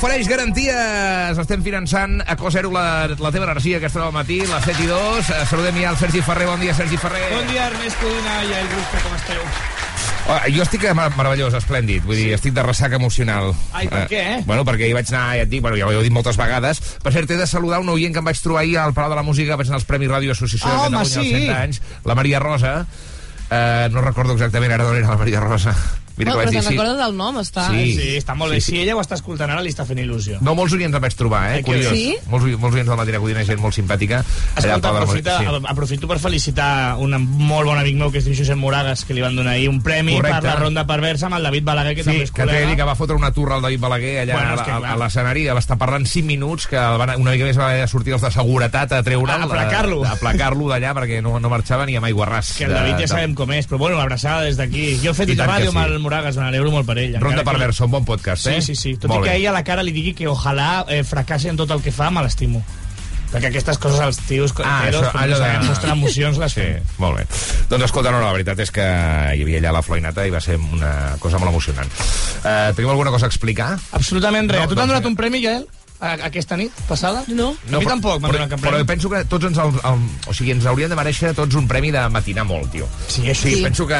ofereix garanties. Estem finançant a Cosero la, la teva energia que es troba al matí, les 7 i 2. Eh, Saludem ja el Sergi Ferrer. Bon dia, Sergi Ferrer. Bon dia, Ernest Codina i el Brusca, com esteu? Oh, jo estic meravellós, esplèndid. Vull dir, estic de ressaca emocional. Ai, per què, eh? Bueno, perquè hi vaig anar, ja et dic, bueno, ja ho he dit moltes vegades. Per cert, he de saludar un oient que em vaig trobar ahir al Palau de la Música, vaig anar als Premis Ràdio Associació Ah, de home, Catalunya sí. als 100 anys, la Maria Rosa. Eh, no recordo exactament ara d'on era la Maria Rosa. Mira Bueno, que vaig però dir, sí. del nom, està... Sí. Sí, està molt bé. Si ella ho està escoltant ara, li està fent il·lusió. No, molts oients em vaig trobar, eh? Curiós. Sí? Molts, molts oients del Matina Codina, gent molt simpàtica. Escolta, aprofita, sí. aprofito per felicitar un molt bon amic meu que es diu Josep Moragas, que li van donar ahir un premi Correcte. per la ronda perversa amb el David Balaguer, que Sí, també és que té col·lega. que va fotre una turra al David Balaguer allà Bueno, a, a l'escenari, va estar parlant 5 minuts, que van, una mica més va haver de sortir els de seguretat a treure'l. A aplacar-lo. A aplacar-lo d'allà, perquè no, no marxava ni amb aigua ras. Que el David ja sabem com és, però bueno, l'abraçada des d'aquí. Jo he fet ràdio amb sí. el Moragas, me n'alegro molt per ell. Ronda que- perversa, un bon podcast, eh? Sí, sí, sí. Tot Molt i que ahir a la cara li digui que ojalà eh, fracassi en tot el que fa, me l'estimo. Perquè aquestes coses als tios Ah, heteros, això, allò de... mostrar emocions, les Sí, fem. molt bé. Doncs escolta, no, no, la veritat és que hi havia allà la floinata i va ser una cosa molt emocionant. Uh, tenim alguna cosa a explicar? Absolutament res. No, a tu t'han doncs donat un premi, Joel? A, aquesta nit passada? No. A mi tampoc m'han però, donat cap però premi. penso que tots ens, el, el, o sigui, ens hauríem de mereixer tots un premi de matinar molt, tio. Sí, això Sí, Sí. penso que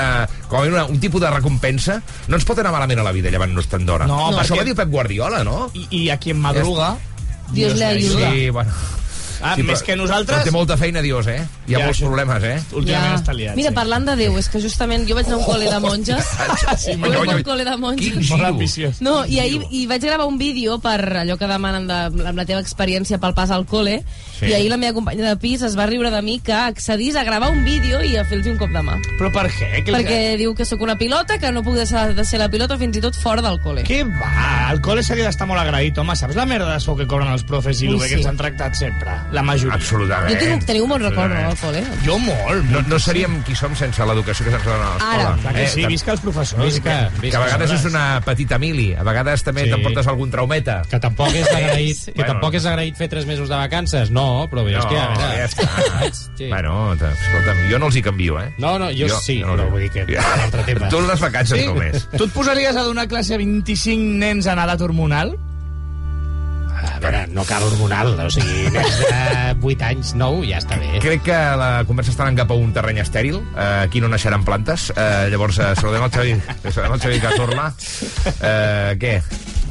com a una, un tipus de recompensa no ens pot anar malament a la vida llevant-nos tant d'hora. No, Això perquè- va dir Pep Guardiola, no? I, I a qui madruga... Dios le ayuda. Sí, bueno... Ah, sí, més però- que nosaltres... Però té molta feina, Dios, eh? Hi ha Ja, molts això- problemes, eh? Últimament està liat. Mira, sí. parlant de Déu, és que justament jo vaig anar a un col·le de monges. Sí, Jo vaig a un col·le de monges. No, i ahir i vaig gravar un vídeo per allò que demanen de, amb la teva experiència pel pas al col·le, Sí. i ahir la meva companya de pis es va riure de mi que accedís a gravar un vídeo i a fer-los un cop de mà. Però per què? Que Perquè diu que sóc una pilota, que no puc deixar de ser la pilota fins i tot fora del col·le. Què va? El col·le s'hauria d'estar molt agraït, home. Saps la merda de sou que cobren els profes i Ui, el sí. que ens han tractat sempre? La majoria. Absolutament. Jo tinc, teniu un bon record, no, al col·le? Jo molt. No, no seríem qui som sense l'educació que se'ns dona a l'escola. Ara. Que sí, visca els professors. Visca, Que a vegades és una petita mili, a vegades també Sí. t'emportes algun traumeta. Que tampoc és agraït, Sí. que Bueno. tampoc és agraït fer tres mesos de vacances. No, però bé, No, hòstia, a veure... ja està. Sí. Bueno, escolta'm, jo no els hi canvio, eh? No, no, jo, sí, no, però vull dir que és un altre tema. Tu les vacances Sí? només. Tu et posaries a donar classe a 25 nens en edat hormonal? Veure, no cal hormonal, o sigui, nens de 8 anys, 9, ja està bé. Crec que la conversa està anant cap a un terreny estèril. Eh, aquí no naixeran plantes. Eh, llavors, eh, saludem el Xavi, saludem el Xavi Cazorla. Eh, què?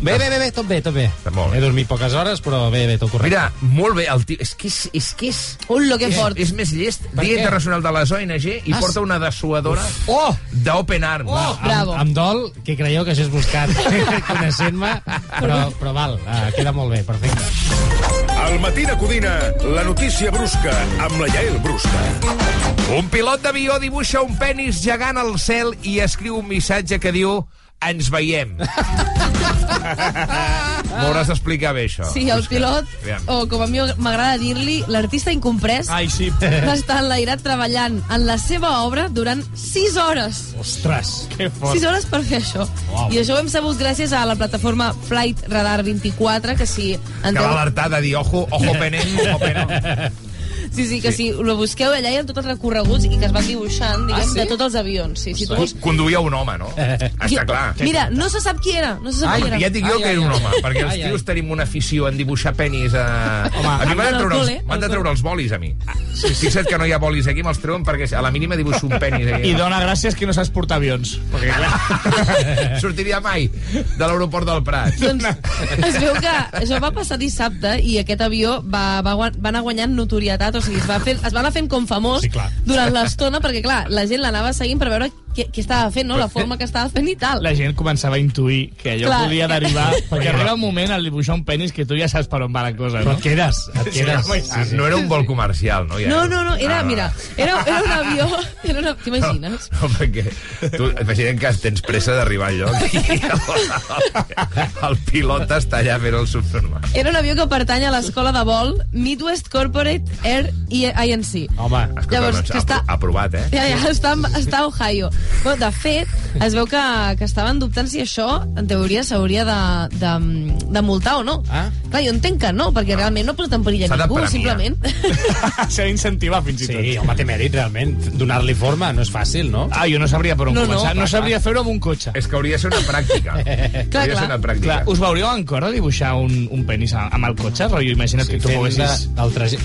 Bé, bé, bé, bé, tot bé, tot bé. Està molt bé. He dormit poques hores, però bé, bé, tot correcte. Mira, molt bé, el tio... És que és... És, que és, Ullo, que és, fort. és més llest. Per Dia què? Internacional de les ONG i Ah, porta una dessuadora Oh! d'Open Arms. Oh! Bravo. Em, em dol que creieu que això és buscat coneixent-me, però, però val, uh, queda molt bé, perfecte. Al matí de Codina, la notícia brusca amb la Yael Brusca. Un pilot d'avió dibuixa un penis gegant al cel i escriu un missatge que diu ens veiem. M'hauràs d'explicar bé, això. Sí, el pilot, o com a mi m'agrada dir-li, l'artista incomprès, Ai, sí. va estar enlairat treballant en la seva obra durant 6 hores. Ostres! Que fort. 6 hores per fer això. Uau. I això ho hem sabut gràcies a la plataforma Flight Radar 24, que si Que va entreu... alertar de dir, ojo, ojo pene, ojo pene. Sí, sí, que si lo busqueu allà hi ha tots els recorreguts i que es van dibuixant, diguem, Ah, sí? de tots els avions. Sí, si tu... Con- Conduïa un home, no? Està clar. Mira, no se sap qui era, no se sap Ai, qui era. ja et dic jo Ai, que ai, era un ai. home, perquè els Ai, tios ai. tenim una afició en dibuixar penis a... Home, a mi m'han de treure, els, de treure els bolis, a mi. Fixa't que no hi ha bolis aquí, me'ls treuen perquè a la mínima dibuixo un penis. I Aquí. dona gràcies que no saps portar avions. Perquè, clar, Sortiria mai de l'aeroport del Prat. Doncs es veu que això va passar dissabte i aquest avió va, va, va anar guanyant notorietat, o sigui, es va, fer, es va anar fent com famós Sí, clar. durant l'estona, perquè clar, la gent l'anava seguint per veure què, què estava fent, no? la forma que estava fent i tal. la gent començava a intuir que allò Clar. podia derivar... Perquè arriba un moment al dibuixar un penis que tu ja saps per on va la cosa, Però no? et quedes, et quedes. i Sí, tant. sí. No era un vol comercial, no? Ja No, no, no, era, Ah. mira, era, era un avió, era una... T'imagines? No, perquè tu, imagina't que tens pressa d'arribar al lloc i el, el pilot està allà fent el subnormal. Era un avió que pertany a l'escola de vol Midwest Corporate Air INC. Home, Escolta, Llavors, doncs, que està- apro- aprovat, eh? Ja, ja, està, està a Ohio. Bueno, de fet, es veu que, que estaven dubtant si això, en teoria, s'hauria de, de, de multar o no. Ah. Clar, jo entenc que no, perquè realment no posa en perill a ningú, simplement. S'ha d'incentivar, fins i tot. Sí, home, té mèrit, realment. Donar-li forma no és fàcil, no? Ah, jo no sabria per on No, no, començar. No, clar, sabria fer-ho amb un cotxe. És que hauria de ser una pràctica. hauria ser clar. una pràctica. Clar, us veuríeu en cor de dibuixar un, un penis a- amb el cotxe? Rotllo, imagina't que tu poguessis... de- del de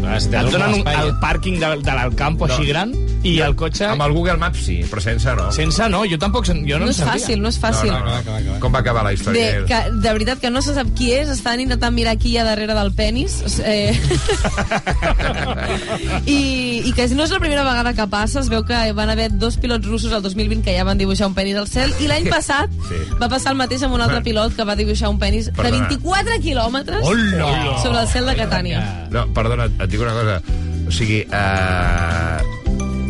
Et donen un, el pàrquing de, de l'Alcampo No. així gran i el cotxe... Amb el Google Maps sí, però sense no. Sense no, jo tampoc... Jo no, No en és sabia. fàcil, no és fàcil. No, no, Clar, clar, clar. Com va acabar la Bé, història? que de veritat que no se sap qui és, estan intentant mirar qui hi ha darrere del penis. Eh... I, I que no és la primera vegada que passa, es veu que van haver dos pilots russos el 2020 que ja van dibuixar un penis al cel, i l'any passat Sí. va passar el mateix amb un altre pilot que va dibuixar un penis Perdona. de 24 quilòmetres Hola! sobre el cel de Catània. No, perdona, et dic una cosa. O sigui, eh...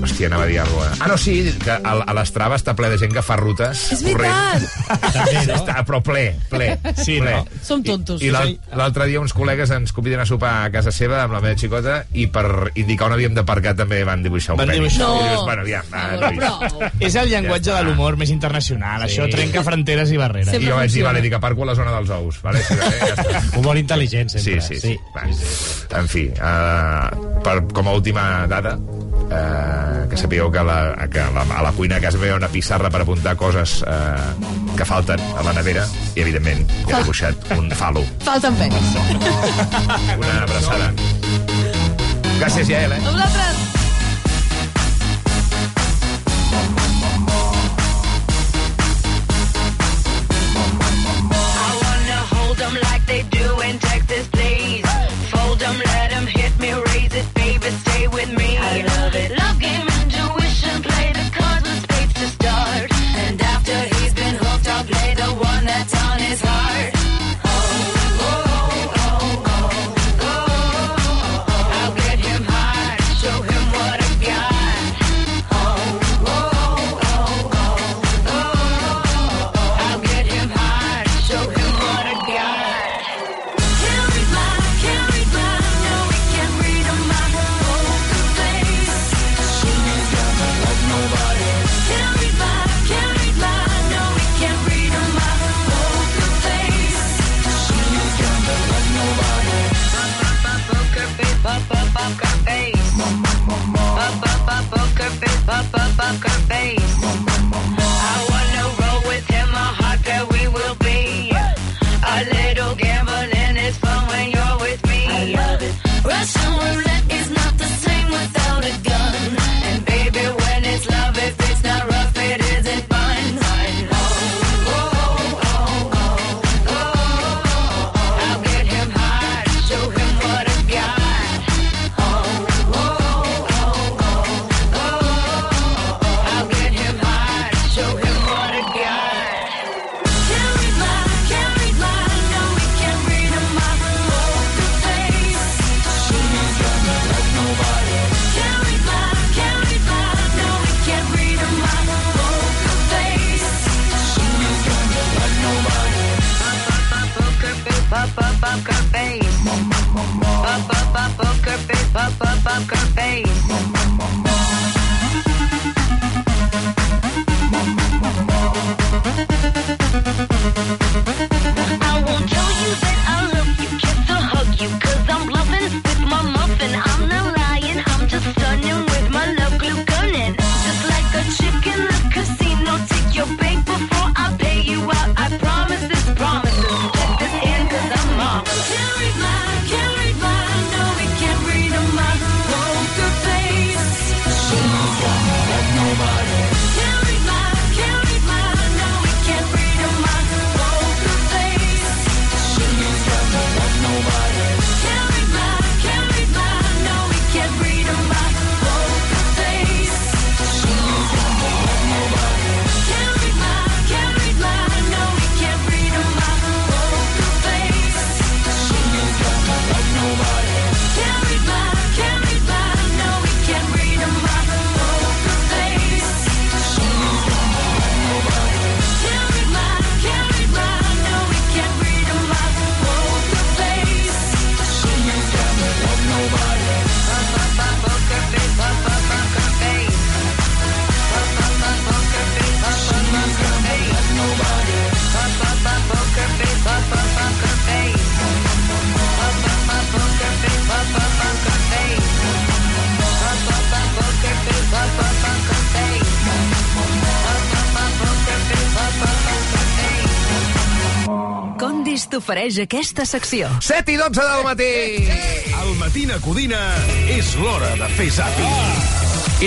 Hòstia, anava a dir alguna cosa. Ah, no, sí, que a, a l'Estrava està ple de gent que fa rutes És veritat! També, no? Està, però ple, ple. Sí, ple. no? Som tontos. I, i l'al- l'altre dia uns col·legues ens conviden a sopar a casa seva amb la meva xicota i per indicar on havíem d'aparcar també van dibuixar un Van penis. dibuixar. I No. dius, bueno, ja, va, nois. prou. És el llenguatge Ja de l'humor més internacional. Això trenca fronteres i barreres. I Sempre jo vaig dir, vale, dic, aparco a la zona dels ous. Vale? Sí, vale, ja està. Humor intel·ligent, Sí, sempre. sí, sí. Va. En fi, uh, per, com a última dada, uh, que sapigueu que, la, que la, a la cuina a casa meva hi ha una pissarra per apuntar coses uh, que falten a la nevera i, evidentment, he dibuixat un falo. Falten penis. Una abraçada. Gràcies, Jael, eh? A t'ofereix aquesta secció. 7 i 12 del matí. Al Matina Codina és l'hora de fer zapi.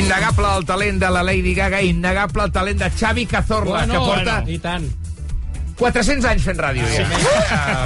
Innegable el talent de la Lady Gaga, innegable el talent de Xavi Cazorla, que porta I tant. 400 anys fent ràdio. Ja.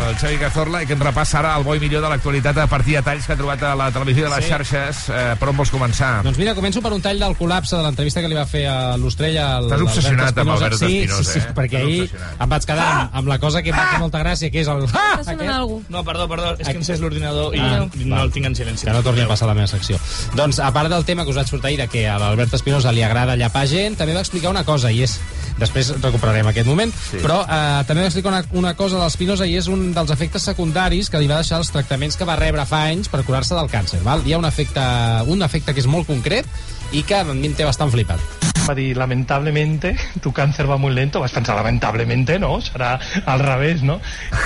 El Xavi Cazorla, que ens repassa ara el bo i millor de l'actualitat a partir de talls que ha trobat a la televisió a les Sí. xarxes. Eh, per on vols començar? Doncs mira, començo per un tall del col·lapse de l'entrevista que li va fer a l'Ostrella Estàs obsessionat amb Albert sí, Espinosa, sí, sí, eh? perquè ahir obsessionat. em vaig quedar amb, amb la cosa que em va fer molta gràcia, que és el... Està Ah, sonant aquest. No, perdó, perdó, és que em encès l'ordinador i Ah, no el tinc en silenci. que no torni a passar a la meva secció. Doncs, a part del tema que us vaig sortir ahir, de que a l'Albert Espinosa li agrada llapar gent, també va explicar una cosa, i és... Després recuperarem aquest moment, sí. però eh, també va explicar una, una cosa de l'Espinosa, i és un dels efectes secundaris que li va deixar els tractaments que va rebre fa anys per curar-se del càncer. Val? Hi ha un efecte, un efecte que és molt concret i que a mi em té bastant flipat. va dir, lamentablemente, tu càncer va molt lento. Vaig pensar, lamentablemente, no, serà al revés, no?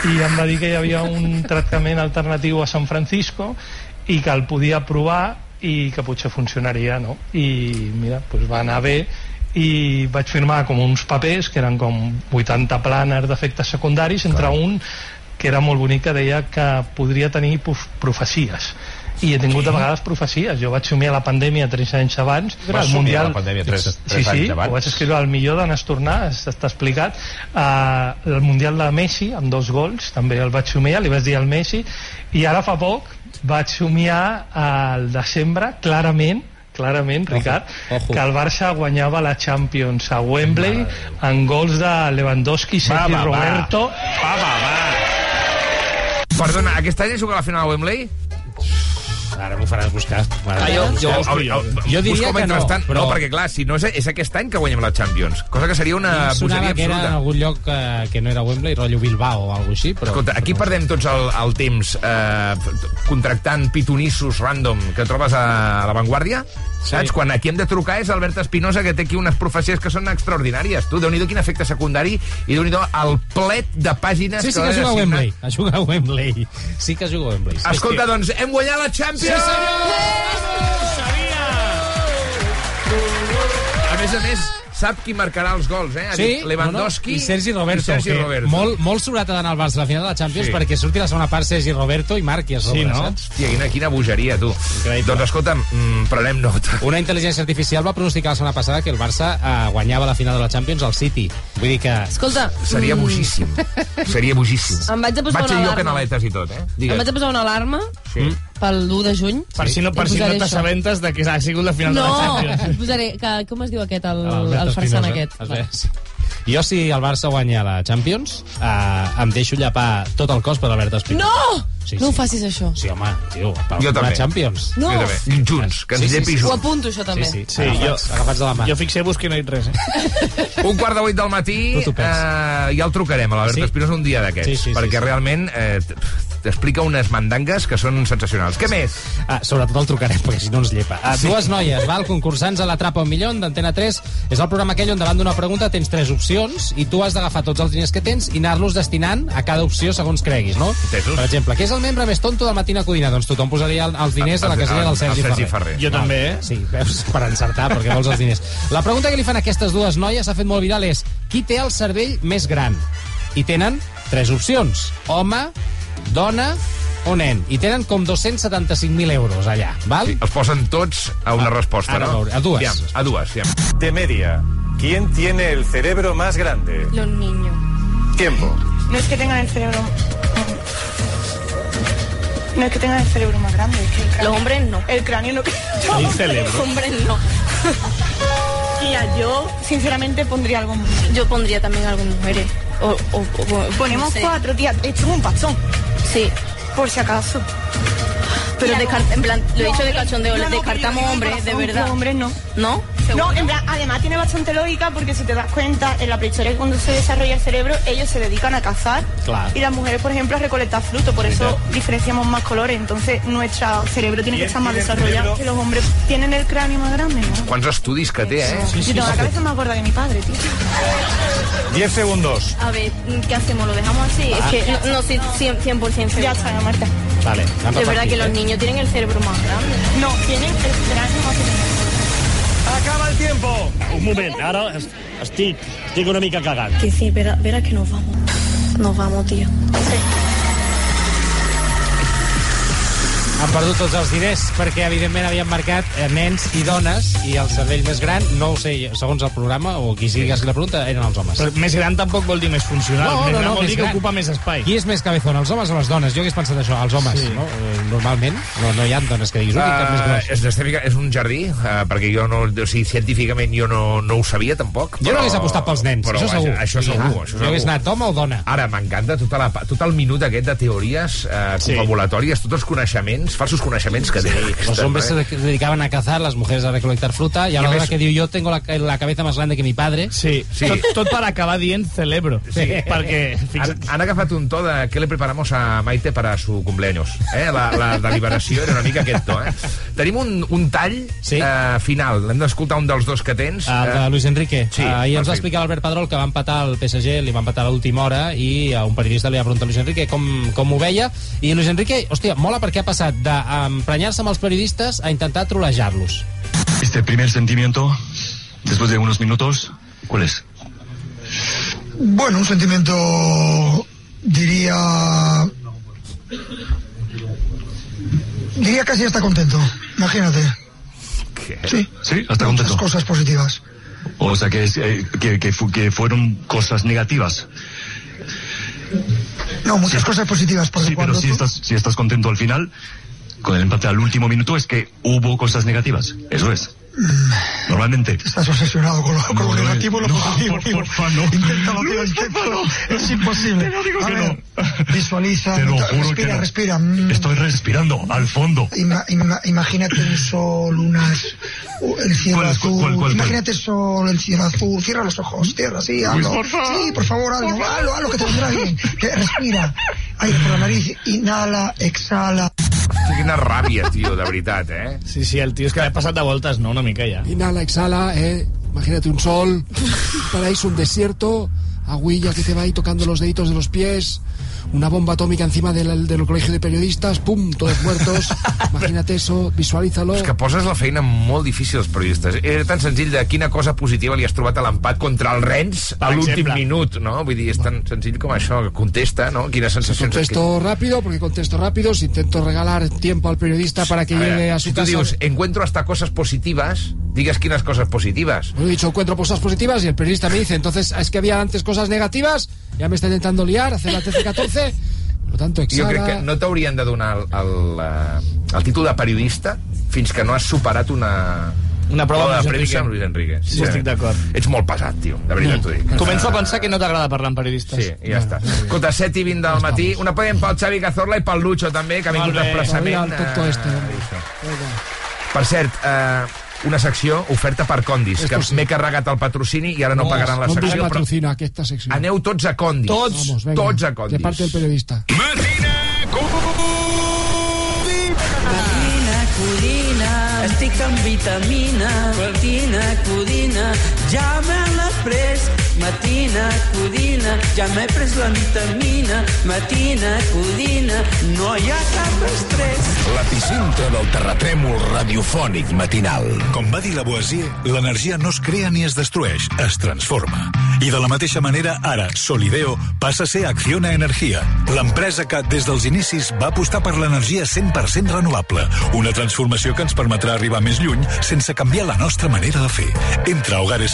I em va dir que hi havia un tractament alternatiu a San Francisco i que el podia provar i que potser funcionaria, no? I mira, doncs va anar bé i vaig firmar com uns papers que eren com 80 plàners d'efectes secundaris entre un que era molt bonic que deia que podria tenir profecies. I he tingut de vegades profecies. Jo vaig somiar la pandèmia 3 anys abans. Vas el somiar la pandèmia tres- sí, tres sí, anys abans? ho vaig escriure al millor de Nastornar està explicat. Uh, el Mundial de Messi amb dos gols també el vaig somiar, li vaig dir al Messi. I ara fa poc vaig somiar al desembre clarament clarament, Ricard, ojo. que el Barça guanyava la Champions a Wembley en gols de Lewandowski, Sergi va, va. Roberto Va, va, va. Perdona, aquest any he jugat a la final a Wembley? Ara m'ho faràs buscar. Ah, jo, jo, Au, jo, jo. Jo diria que no, mentrestant. però- No, perquè clar, si no és, és aquest any que guanyem la Champions, cosa que seria una bogeria que era en absoluta. algun lloc que, que no era Wembley, rotllo Bilbao o alguna així, però... Escolta, aquí però perdem tots el, el temps eh, contractant pitonissos random que trobes a l'avantguàrdia, saps? Sí. Quan aquí hem de trucar és Albert Espinosa, que té aquí unes profecies que són extraordinàries. Tu, déu-n'hi-do quin efecte secundari i déu nhi el plet de pàgines Sí, sí que que juga a. Wembley. A jugar a Wembley. Sí que juga a Wembley. Sí. Escolta, doncs, hem guanyat la Champions! A més a més, sap qui marcarà els gols, eh? Ha Sí, dit Lewandowski no, no. i Sergi Roberto, i Sergi que Roberto. molt, molt sobrat ha d'anar al Barça a la final de la Champions Sí. perquè surti la segona part Sergi Roberto i marqui a sobre, Sí, no? saps? Hòstia, quina, quina bogeria, tu. Increïble. Doncs escolta'm, mm, prenem nota. Una intel·ligència artificial va pronosticar la setmana passada que el Barça eh, guanyava la final de la Champions al City. Vull dir que... Escolta, Seria mm, bojíssim. Seria bojíssim. Em vaig a posar Vaig una ser jo alarma. canaletes i tot, eh? em Digues. vaig a posar una alarma Sí. Pel 1 de juny. Per si no, per si no t'assabentes de que ha sigut la final de la No, Champions. em posaré... Que, com es diu aquest, el, Albert el farsant aquest? Sí. Jo, si el Barça guanya la Champions, eh, em deixo llapar tot el cos per l'Albert Espinosa. No! Sí, no ho facis, això. Sí, home, tio, per Jo també. Champions. No. Jo també. Junts, que ens Sí, sí, sí, llepi sí. Ho junts. apunto, això també. Sí, sí, Sí, agafats, jo- agafats de la mà. Jo fixeu-vos que no he dit res, eh? Un quart de vuit del matí, eh, ja el trucarem a l'Albert Sí? Espinosa un dia d'aquests, Sí, sí, sí, perquè sí. realment eh, t'explica unes mandangues que són sensacionals. Què més? Ah, sobretot el trucarem, perquè si no ens llepa. Ah, dues noies, val? concursants a l'Atrapa un milió d'Antena 3. És el programa aquell on davant d'una pregunta tens tres opcions i tu has d'agafar tots els diners que tens i anar-los destinant a cada opció segons creguis, no? Entesos. Per exemple, què és el membre més tonto del Matina Codina? Doncs tothom posaria el- els diners a la El- casella el- del Sergi, el Sergi Ferrer. Ferrer. Jo Val. també, eh? Sí, veus, per encertar, perquè vols els diners. La pregunta que li fan aquestes dues noies s'ha fet molt viral és qui té el cervell més gran? I tenen tres opcions. Home, dona o nen. I tenen com 275.000 euros allà, val? Sí, els posen tots a una Ah, resposta, ara no? veure, a dues. Aviam, a dues, aviam. De media, ¿quién tiene el cerebro más grande? Los niños. Tiempo. No es que tengan el cerebro. No es que tengan el cerebro más grande, es que el cráneo. Los hombres no. El cráneo no. El cerebro. Los hombres no. Tía, yo sinceramente pondría algo muy. Yo pondría también algo mujeres. O, o, o- Ponemos no sé. cuatro, tía. Esto es un pastón. Sí. Por si acaso. Pero descar- en plan, lo he dicho de cachondeo, descartamos hombres, de verdad. Hombres no. ¿No? No, en plan, además tiene bastante lógica porque si te das cuenta, en la prehistoria cuando se desarrolla el cerebro, ellos se dedican a cazar Claro. y las mujeres, por ejemplo, a recolectar frutos, por eso diferenciamos más colores, entonces nuestro cerebro tiene que ¿Quién estar más desarrollado. cerebro? Que los hombres tienen el cráneo más grande, ¿no? Quants estudis que té, eh? Yo tengo la cabeza más gorda que mi padre, tío. 10 segundos. A ver, ¿qué hacemos? ¿Lo dejamos así? Es que no, no sí, 100%, 100% seguro. Ya está, Marta. Vale, De verdad que los eh? niños tienen el cerebro más grande. No, tienen el cráneo más pequeño. Tiempo. Un moment, ara es- estic, estic una mica cagat. Que sí, verá, verá que nos vamos. nos vamos, tío. Han perdut tots els diners perquè, evidentment, havien marcat eh, nens i dones i el cervell més gran, no ho sé, segons el programa, o qui sigui que hagi la pregunta, eren els homes. Però més gran tampoc vol dir més funcional. No, més no, gran no, vol més dir que gran. ocupa més espai. Qui és més cabezón, els homes o les dones? Jo hagués pensat això, els homes, Sí. no? Eh, Normalment, no, no hi ha dones que diguis, ui, cap més Uh, gros. és, estètica, és un jardí, uh, perquè jo no... O sigui, científicament jo no, no ho sabia, tampoc. Jo no hagués apostat pels nens, però, això segur. Això segur, Ah, això jo hagués segur. anat home o dona. Ara, m'encanta tota la, tot el minut aquest de teories eh, Sí. confabulatòries, tots els coneixements, falsos coneixements que té. Los hombres se dedicaven a cazar, las mujeres a recolectar fruta, y a I la a hora més- que diu, yo tengo la, la cabeza más grande que mi padre. Sí, Sí. sí. Tot, tot per acabar dient celebro. Sí. Perquè, Han, han agafat un to de què le preparamos a Maite para su cumpleaños. Eh? La, la deliberació era una mica aquest to. Eh? Tenim un, un tall Sí. eh, final. Hem d'escoltar un dels dos que tens. El de Eh, Luis Enrique. Sí, Sí, Ahir ens va explicar l'Albert Pedrol que va empatar el PSG, li va empatar a l'última hora i a un periodista li va preguntar a Luis Enrique com, com ho veia i Luis Enrique, hòstia, mola perquè ha passat d'emprenyar-se amb els periodistes a intentar trolejar-los. Este primer sentimiento, después de unos minutos, ¿cuál es? Bueno, un sentimiento, diría... Diría casi está contento, imagínate. què? Sí, Sí, hasta muchas contento. cosas positivas. O sea, que, es, eh, que, que, fu- que fueron cosas negativas. No, muchas cosas positivas, porque Sí, pero si tú- estás, si estás contento al final, con el empate al último minuto, es que hubo cosas negativas. Eso es. Normalmente. estás obsesionado con lo, con lo No, no, negativo y lo no, positivo. por- tío. porfa, no. Inténtalo, tío, Luis, inténtalo. Es imposible. Te lo digo A que ver, no. Visualiza, Te lo juro respira, que no. respira. Estoy respirando al fondo. Ima- ima- imagínate un sol, unas, el cielo ¿Cuál, azul. cuál, cuál, cuál? imagínate el sol, el cielo azul. Cierra los ojos, cierra, sí, hazlo. por favor. Sí, por favor, hazlo, hazlo, hazlo, que te vendrá bien. Que respira. Aire por la nariz, inhala, exhala. Hosti, quina ràbia, tio, de veritat, eh? sí, sí, el tio és que ha passat de voltes, no? Una mica ja. Inhala, exhala, eh. Imagínate un sol, un paraíso, un desierto, agüilla que te va ahí tocando los deditos de los pies, una bomba atómica encima del, del colegio de periodistas, pum, todos muertos. Imagínate eso, visualízalo. És que poses la feina molt difícil als periodistes. Era tan senzill de quina cosa positiva li has trobat a l'empat contra el Rennes a l'últim minut, no? Vull dir, és tan senzill com això. Contesta, no? Quines sensacions... Contesto rápido, porque contesto rápido, si intento regalar tiempo al periodista para que A llegue a su si tu casa. dius, encuentro hasta cosas positivas, digues quines coses positives. He dicho encuentro cosas positivas y el periodista me dice, entonces es que había antes cosas negativas, ya me está intentando liar, hacer la TC14. Por lo tanto, Jo crec que no t'haurien de donar el, el, eh, el títol de periodista fins que no has superat una... Una prova de Luis premsa Enrique. amb Luis Enrique. Sí, estic d'acord. Ets molt pesat, tio, de veritat t'ho dic. Començo a pensar que no t'agrada parlar amb periodistes. Sí, i ja està. Escolta, 7 i 20 del matí. Una podem pel Xavi Cazorla i pel Lucho, també, que ha vingut Molt bé. desplaçament. Mira el tonto eh, este. Per cert, eh, una secció oferta per Condis, que sí. m'he carregat el patrocini i ara no, pagaran la no secció, però patrocina que esta sección. aneu tots a Condis. Tots. Vamos, venga, tots a Condis. De parte del periodista. Matina Matina, codina, estic amb vitamina, matina, codina, ja me l'he pres, matina, codina, ja m'he pres la vitamina, matina, codina, no hi ha cap estrès. L'epicentre del terratrèmol radiofònic matinal. Com va dir Lavoisier, l'energia no es crea ni es destrueix, es transforma. I de la mateixa manera, ara, Solideo passa a ser Acciona Energia, l'empresa que, des dels inicis, va apostar per l'energia 100% renovable, una transformació que ens permetrà arribar més lluny sense canviar la nostra manera de fer. Entra a Hogares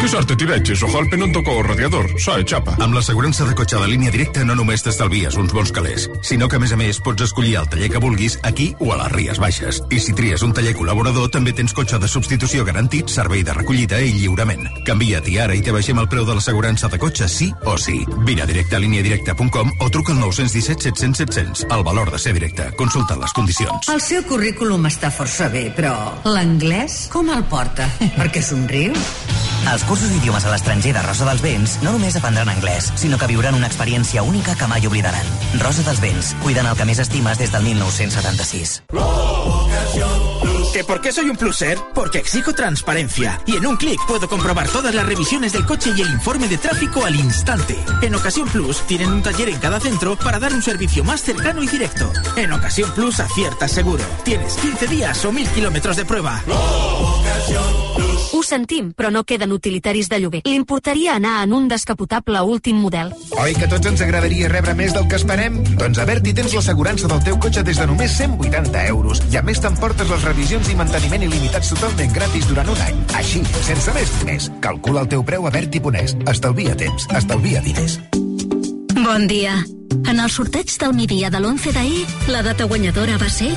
Que sort tiratges, ojo al penontoco o radiador, so xapa. Amb l'assegurança de cotxe de línia directa no només t'estalvies uns bons calés, sinó que a més a més pots escollir el taller que vulguis aquí o a les Ries Baixes. I si tries un taller col·laborador també tens cotxe de substitució garantit, servei de recollida i lliurament. Canvia't i ara i te baixem el preu de l'assegurança de cotxe sí o sí. Vine a directe a líniadirecta.com o truca al 917 700 700. El valor de ser directe. Consulta les condicions. El seu currículum està força bé, però l'anglès com el porta? Perquè somriu? Els cursos d'idiomes a l'estranger de Rosa dels Vents no només aprendran anglès, sinó que viuran una experiència única que mai oblidaran. Rosa dels Vents, cuidant el que més estimes des del 1976. ¿Que por qué soy un pluser? Porque exijo transparencia. Y en un clic puedo comprobar todas las revisiones del coche y el informe de tráfico al instante. En Ocasión Plus tienen un taller en cada centro para dar un servicio más cercano y directo. En Ocasión Plus aciertas seguro. Tienes 15 días o 1000 kilómetros de prueba. Ho sentim, però no queden utilitaris de lloguer. Li importaria anar en un descapotable últim model. Oi que tots ens agradaria rebre més del que esperem? Doncs a Berti tens l'assegurança del teu cotxe des de només 180 euros. I a més t'emportes les revisions i manteniment il·limitats totalment gratis durant un any. Així, sense més diners. Calcula el teu preu a Berti.es. Estalvia temps, estalvia diners. Bon dia. En el sorteig del migdia de l'11 d'ahir, la data guanyadora va ser...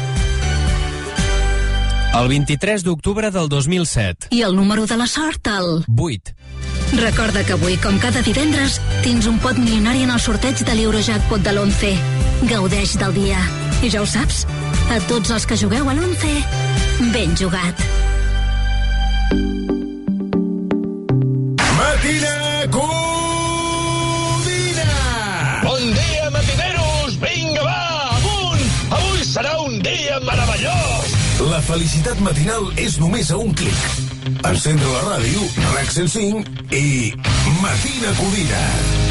El 23 d'octubre del 2007. I el número de la sort, el... 8. Recorda que avui, com cada divendres, tens un pot milionari en el sorteig de l'Eurojackpot de l'11. Gaudeix del dia. I ja ho saps, a tots els que jugueu a l'11, ben jugat. Felicitat matinal és només a un clic. Encendre la ràdio, RAC 105 i Matina Codina.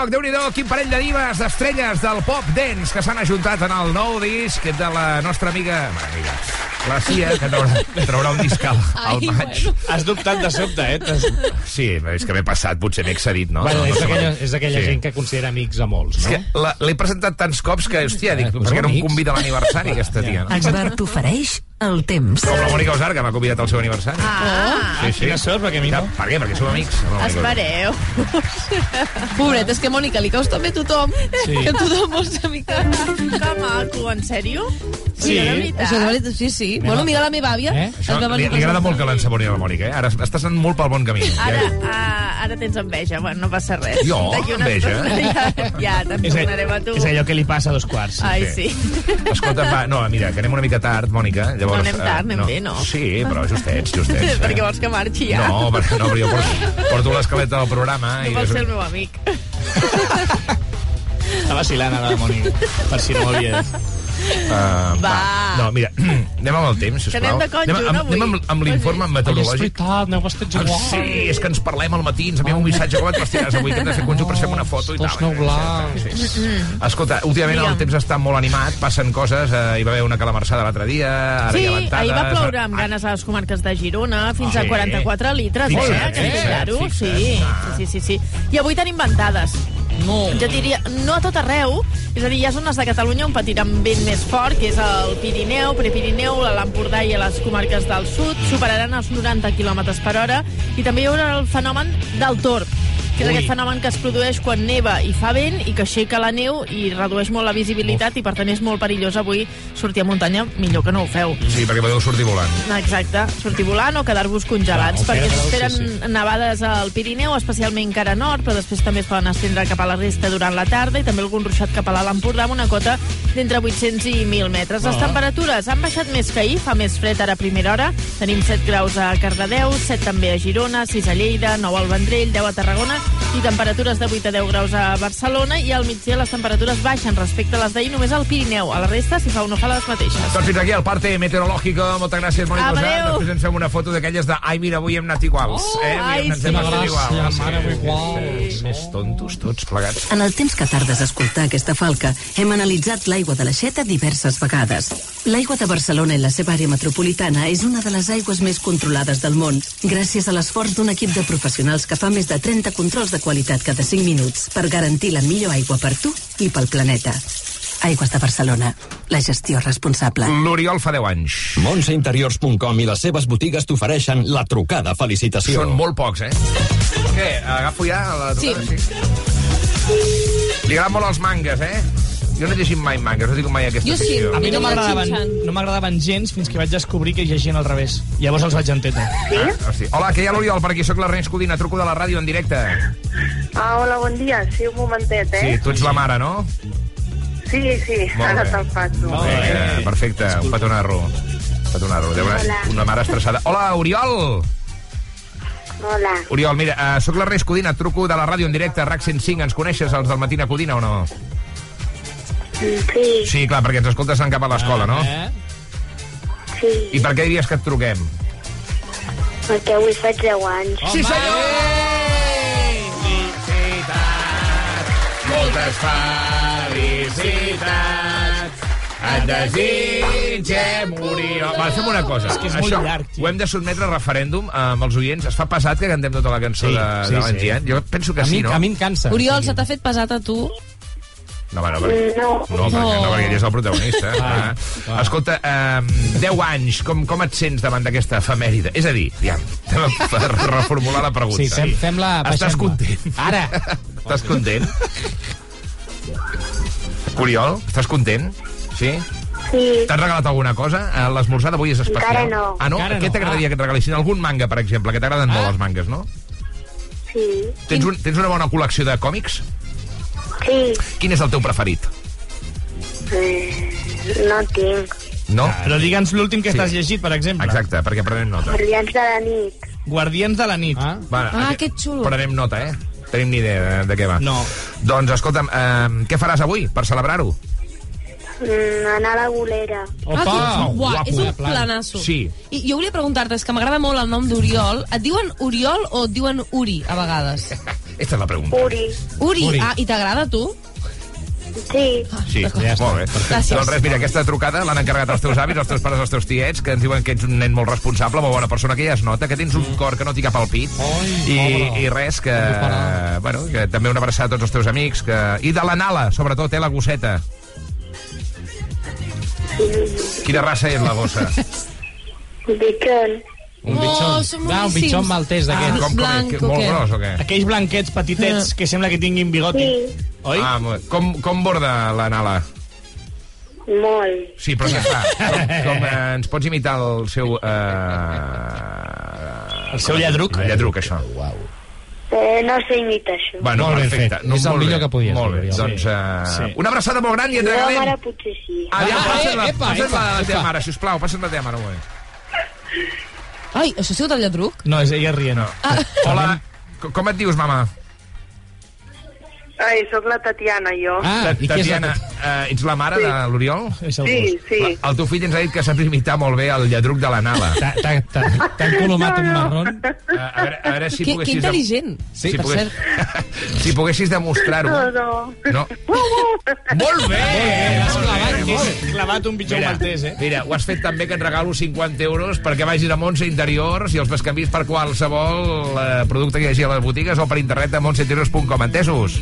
Minogue, déu nhi quin parell de divas, d'estrelles del pop dance que s'han ajuntat en el nou disc de la nostra amiga... Amiga la Cia, que traurà, traurà un disc al, al Ai, maig. bueno. Has dubtat de sobte, eh? T'has- Sí, és que m'he passat, potser m'he excedit, no? Bueno, No, no és sé aquella, és aquella Sí. gent que considera amics a molts, És no? que la- l'he presentat tants cops que, hòstia, dic, però potser que era un amics. convit a l'aniversari, aquesta tia. No? Expert t'ofereix el temps. Com la Mònica Osar, que m'ha convidat al seu aniversari. Ah. sí, sí. Quina sort, perquè a mi no. Per què? Perquè som amics. amb la Mònica Osar. Espereu. Pobret, és que Mònica, li caus també a tothom. Sí. Que tothom vols ser amica. Que maco, en sèrio? Sí. Això de veritat, sí, sí. Bueno, mira la meva àvia. Eh? Això, li, li agrada molt que l'ensaboni a la Mònica, eh? Ara estàs anant molt pel bon camí. Ara, Ja, ah, ara tens enveja, bueno, no passa res. Jo? Enveja? estona Ja, ja te'n tornarem a tu. és allò que li passa a dos quarts. Ai, sí. Escolta, va, no, mira, que anem una mica tard, Mònica. Llavors, No anem tard, eh, anem bé, no? Sí, però justets, justets. eh? Perquè vols que marxi ja? No, perquè, no, però jo porto, porto l'escaleta del programa. No i vols ser el meu amic. Està vacilant ara la Mònica, per si no ho havies. Uh, Va. No, mira, anem amb el temps, sisplau. Que anem de conjunt, anem, amb, avui. anem amb, amb l'informe Ai, és meteorològic. veritat, aneu vestits Ah, igual. Sí, és que ens parlem al matí, ens enviem un missatge com et vestiràs avui, que hem de fer conjunt per fer una foto i tal. Tots aneu blancs. Sí, sí. Escolta, últimament el temps està molt animat, passen coses, eh, hi va haver una calamarsada l'altre dia, ara Sí, hi ha ventades... ahir va ploure amb ganes a les comarques de Girona, fins Ah, a sí? 44 litres, Fixa't, eh? Que claro, fixa't. sí, Ah. sí, sí, sí. I avui tenim ventades. No. Jo diria, no a tot arreu, és a dir, hi ha zones de Catalunya on patiran vent més fort, que és el Pirineu, Prepirineu, l'Empordà i les comarques del sud, superaran els 90 km per hora, i també hi haurà el fenomen del torb, que és Ui. aquest fenomen que es produeix quan neva i fa vent i que aixeca la neu i redueix molt la visibilitat i per tant és molt perillós avui sortir a muntanya, millor que no ho feu. Sí, perquè podeu sortir volant. Exacte, sortir volant o quedar-vos congelats, Ah, perquè s'esperen Sí, nevades al Pirineu, especialment cara nord, però després també es poden estendre cap a la resta durant la tarda i també algun ruixat cap a l'Alt Empordà amb una cota d'entre 800 i 1.000 metres. Les Ah. temperatures han baixat més que ahir, fa més fred ara a primera hora. Tenim 7 graus a Cardedeu, 7 també a Girona, 6 a Lleida, 9 al Vendrell, 10 a Tarragona i temperatures de 8 a 10 graus a Barcelona i al migdia les temperatures baixen respecte a les d'ahir només al Pirineu. A la resta, si fa o no fa, les mateixes. Doncs fins aquí el parte meteorològico. Moltes gràcies, Mònica Adéu. Després ens fem una foto d'aquelles de ai, mira, avui hem anat iguals. Oh, eh? ai, ens sí. hem Quina iguals. Sí, mare, sí. Més tontos tots plegats. En el temps que tardes a escoltar aquesta falca, hem analitzat l'aigua de l'aixeta diverses vegades. L'aigua de Barcelona i la seva àrea metropolitana és una de les aigües més controlades del món, gràcies a l'esforç d'un equip de professionals que fa més de 30 controls de qualitat cada 5 minuts per garantir la millor aigua per tu i pel planeta. Aigües de Barcelona. La gestió responsable. L'Oriol fa 10 anys. Montseinteriors.com i les seves botigues t'ofereixen la trucada felicitació. Són molt pocs, eh? Què, agafo ja la trucada? Sí. Li agraden molt els mangas, eh? Jo no he llegit mai mangas, no dic mai aquesta secció. A mi no m'agradaven no m'agradaven gens fins que vaig descobrir que llegien al revés. Llavors els vaig entendre. Ah, hosti. Hola, que hi ha l'Oriol, per aquí sóc l'Ernest Codina, truco de la ràdio en directe. Ah, hola, bon dia. Sí, un momentet, eh? Sí, tu ets la mare, no? Sí, sí, Molt ara bé. te'l passo. Vinga, perfecte, un petonarro. Petonarro, deu Hola. una mare estressada. Hola, Oriol! Hola. Oriol, mira, uh, sóc l'Ernest Codina, truco de la ràdio en directe, RAC 105, ens coneixes, els del Matina Codina, o no? Sí. Sí, clar, perquè ens escoltes anant cap a l'escola, no? Sí, I per què diries que et truquem? perquè avui faig 10 anys. Sí, senyor! Moltes felicitats et desitgem, Oriol. Va, fem una cosa. És que és molt Això llarg, Ho hem de sotmetre a referèndum amb els oients. Es fa pesat que cantem tota la cançó Sí, de, sí, de sí. l'Engiant? Jo penso que A sí, mi- no? a mi em cansa. Oriol, se t'ha fet pesat a tu? No, bueno, perquè, No. no, perquè, no, perquè ell és el protagonista. Ah, Ah, Escolta, eh, 10 anys, com, com et sents davant d'aquesta efemèride? És a dir, ja, per reformular la pregunta. Sí, fem- fem-la, Estàs baixem-la. content? Ara. Estàs content? Oriol, estàs content? Sí? Sí. T'han regalat alguna cosa? Eh, L'esmorzar d'avui és especial. Encara no. Ah, no? Encara Què no. t'agradaria que et regalessin? Algun manga, per exemple, que t'agraden molt els mangas, no? Sí. Tens, un, tens una bona col·lecció de còmics? Sí. Quin és el teu preferit? Eh, no tinc. No? Però digue'ns l'últim que Sí. estàs llegit, per exemple. Exacte, perquè prenem nota. Guardians de la nit. Guardians de la nit. Ah, Va, Ah, que xulo. Prenem nota, eh? Tenim ni idea de, de què va. No. Doncs, escolta'm, eh, què faràs avui per celebrar-ho? Mm, anar a la bolera. Ah, que, uah, guapo. és un planasso. Sí. I jo volia preguntar-te, és que m'agrada molt el nom d'Oriol. Et diuen Oriol o et diuen Uri, a vegades? Esta és la pregunta. Uri. Uri, Uri. ah, i t'agrada tu? Sí. Sí, d'acord. molt bé. Gràcies. Doncs res, mira, aquesta trucada l'han encarregat els teus avis, els teus pares, els teus tiets, que ens diuen que ets un nen molt responsable, molt bona persona, que ja es nota, que tens un cor que no t'hi cap al pit. I, I res, que, bueno, que també una abraçada a tots els teus amics. Que... I de la Nala, sobretot, eh, la gosseta. Quina raça és la gossa? Bitxon. Un Oh, bitxon. són Ah, un bitxon maltès d'aquests. Ah, com, com, Blanc, o Molt què? gros o què? Aquells blanquets petitets que sembla que tinguin bigoti. Sí. Oi? Ah, molt com, com borda la Nala? Molt. Sí, però què fa? Com, com eh, ens pots imitar el seu... Eh... El seu lladruc? El lladruc, això. Uau. Eh, no sé imitar això. Bueno, Molt perfecte. fet. És el millor bé. que podies Molt dir, bé, Oriol. doncs uh, Sí. una abraçada molt gran i et La regalem... mare potser sí. Aviam, Ah, passa'm la, eh, epa, passa'm la, epa, la teva mare, sisplau, passa'm la teva mare un moment. Ai, això ha sigut el lladruc? No, és ella rient. Ah. Hola, co- com et dius, mama? Ai, sóc la Tatiana, jo. Ah, i què és Tatiana, eh, ets la mare Sí. de l'Oriol? Sí, sí. La- El teu fill ens ha dit que saps imitar molt bé el lladruc de la Nala. T'ha- t'ha- t'ha- T'han colomat un marrón? Eh, a, veure, a veure si Que, que poguessis... intel·ligent. Sí, si, per pogués, cert. si poguessis demostrar-ho. No, no. No. Molt bé! Has clavat, molt clavat un Mira, maltès, eh? mira, ho has fet també que et regalo 50 euros perquè vagis a Montse Interiors i els bescanvis per qualsevol eh, producte que hi hagi a les botigues o per internet a montseinteriors.com, entesos?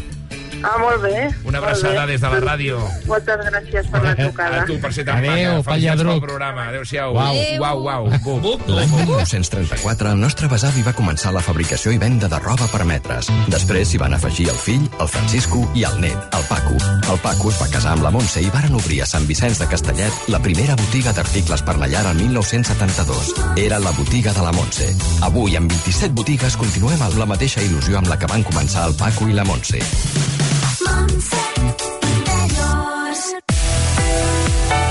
Ah, molt bé. Una abraçada bé. des de la ràdio. Moltes gràcies per la trucada. A tu per ser tan Adéu, maca. lladruc. pel programa. Adéu-siau. Uau. Uau, uau. L'any 1934, el nostre besavi va començar la fabricació i venda de roba per metres. Després s'hi van afegir el fill, el Francisco i el net, el Paco. El Paco es va casar amb la Montse i varen obrir a Sant Vicenç de Castellet la primera botiga d'articles per la llar el 1972. Era la botiga de la Montse. Avui, amb 27 botigues, continuem amb la mateixa il·lusió amb la que van començar el Paco i la Montse.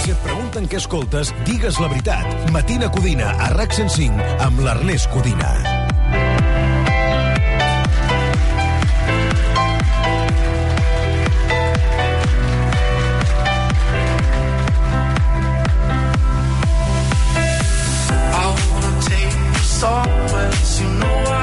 Si pregunten què escoltes, digues la veritat. Matina Codina, a RAC 105, amb l'Ernest Codina. Somewhere, you know I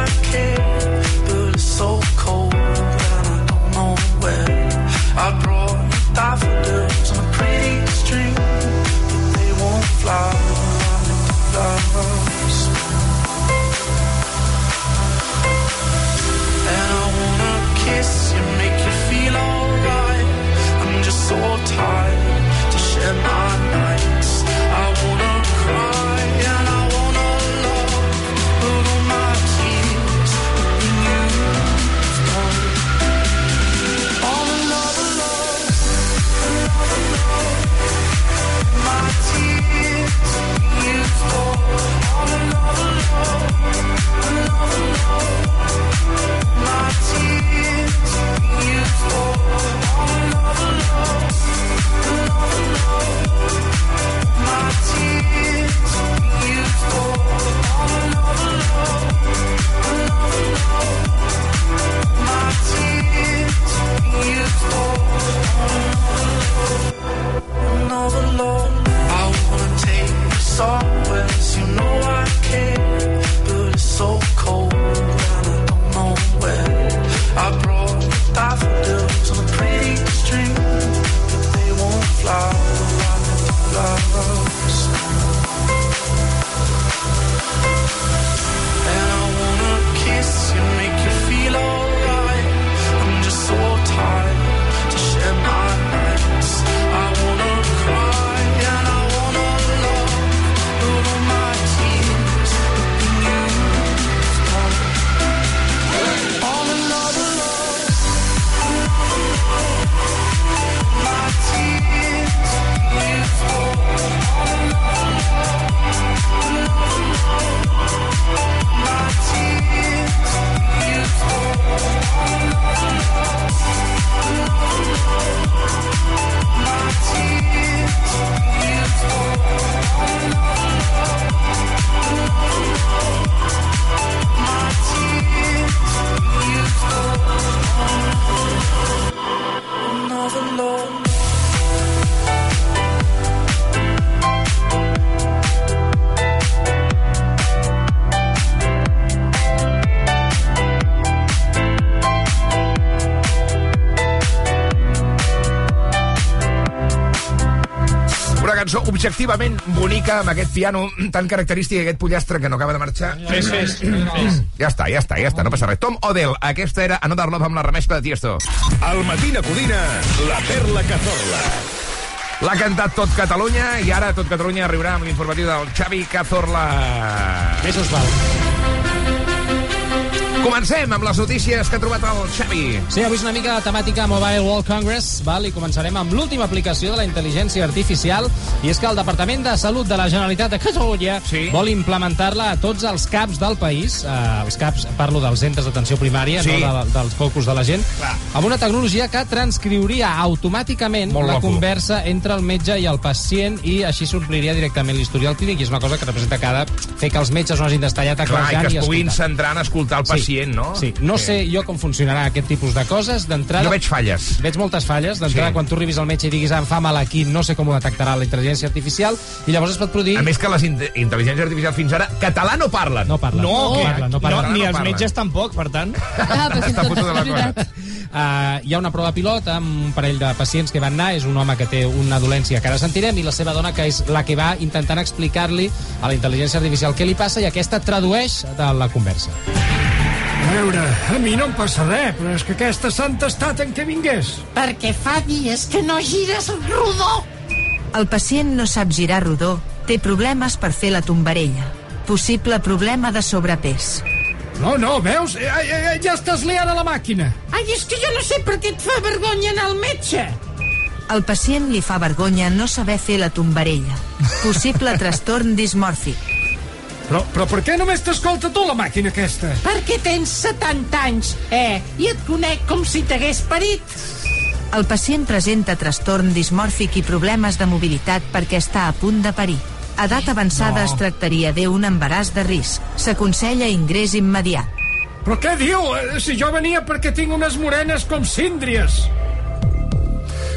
objectivament bonica amb aquest piano tan característic, aquest pollastre que no acaba de marxar. Fes, fes, fes. Ja està, ja està, ja està, no passa res. Tom Odell, aquesta era Another Love amb la remescla de Tiesto. Al Matina Codina, la perla que zorla. L'ha cantat tot Catalunya i ara tot Catalunya arribarà amb l'informatiu del Xavi Cazorla. Més us val. Comencem amb les notícies que ha trobat el Xavi. Sí, avui és una mica de temàtica Mobile World Congress, val? i començarem amb l'última aplicació de la intel·ligència artificial, i és que el Departament de Salut de la Generalitat de Catalunya sí. vol implementar-la a tots els CAPs del país, eh, els CAPs, parlo dels centres d'atenció primària, Sí. no de, dels focus de la gent, Clar. amb una tecnologia que transcriuria automàticament Molt la loco. conversa entre el metge i el pacient i així s'ompliria directament l'historial clínic, i és una cosa que representa de fer que els metges no hagin d'estar allà Clar, i teclejant que es puguin centrar en escoltar el Sí. Pacient, no? Sí, no sé jo com funcionarà aquest tipus de coses. D'entrada... Jo veig falles. Veig moltes falles. D'entrada, Sí. quan tu arribis al metge i diguis ah, em fa mal aquí, no sé com ho detectarà la intel·ligència artificial, i llavors es pot produir... A més que les inte- intel·ligències artificials fins ara català no parlen. No parlen. No, no parlen, no parlen. no, ni els metges tampoc, per tant. Ah, però Està fotuda la cosa. Uh, hi ha una prova pilot amb un parell de pacients que van anar, és un home que té una dolència que ara sentirem, i la seva dona que és la que va intentant explicar-li a la intel·ligència artificial què li passa i aquesta tradueix de la conversa. A veure, a mi no em passa res, però és que aquesta s'ha entestat en què vingués. Perquè fa dies que no gires rodó. El pacient no sap girar rodó, té problemes per fer la tombarella. Possible problema de sobrepès. No, no, veus? Eh, eh, eh, ja estàs liant a la màquina. Ai, és que jo no sé per què et fa vergonya anar al metge. Al pacient li fa vergonya no saber fer la tombarella. Possible trastorn dismòrfic. Però, però per què només t'escolta tu la màquina aquesta? Perquè tens 70 anys, eh? I et conec com si t'hagués parit. El pacient presenta trastorn dismòrfic i problemes de mobilitat perquè està a punt de parir. A edat avançada No. es tractaria d'un embaràs de risc. S'aconsella ingrés immediat. Però què diu? Eh, Si jo venia perquè tinc unes morenes com síndries.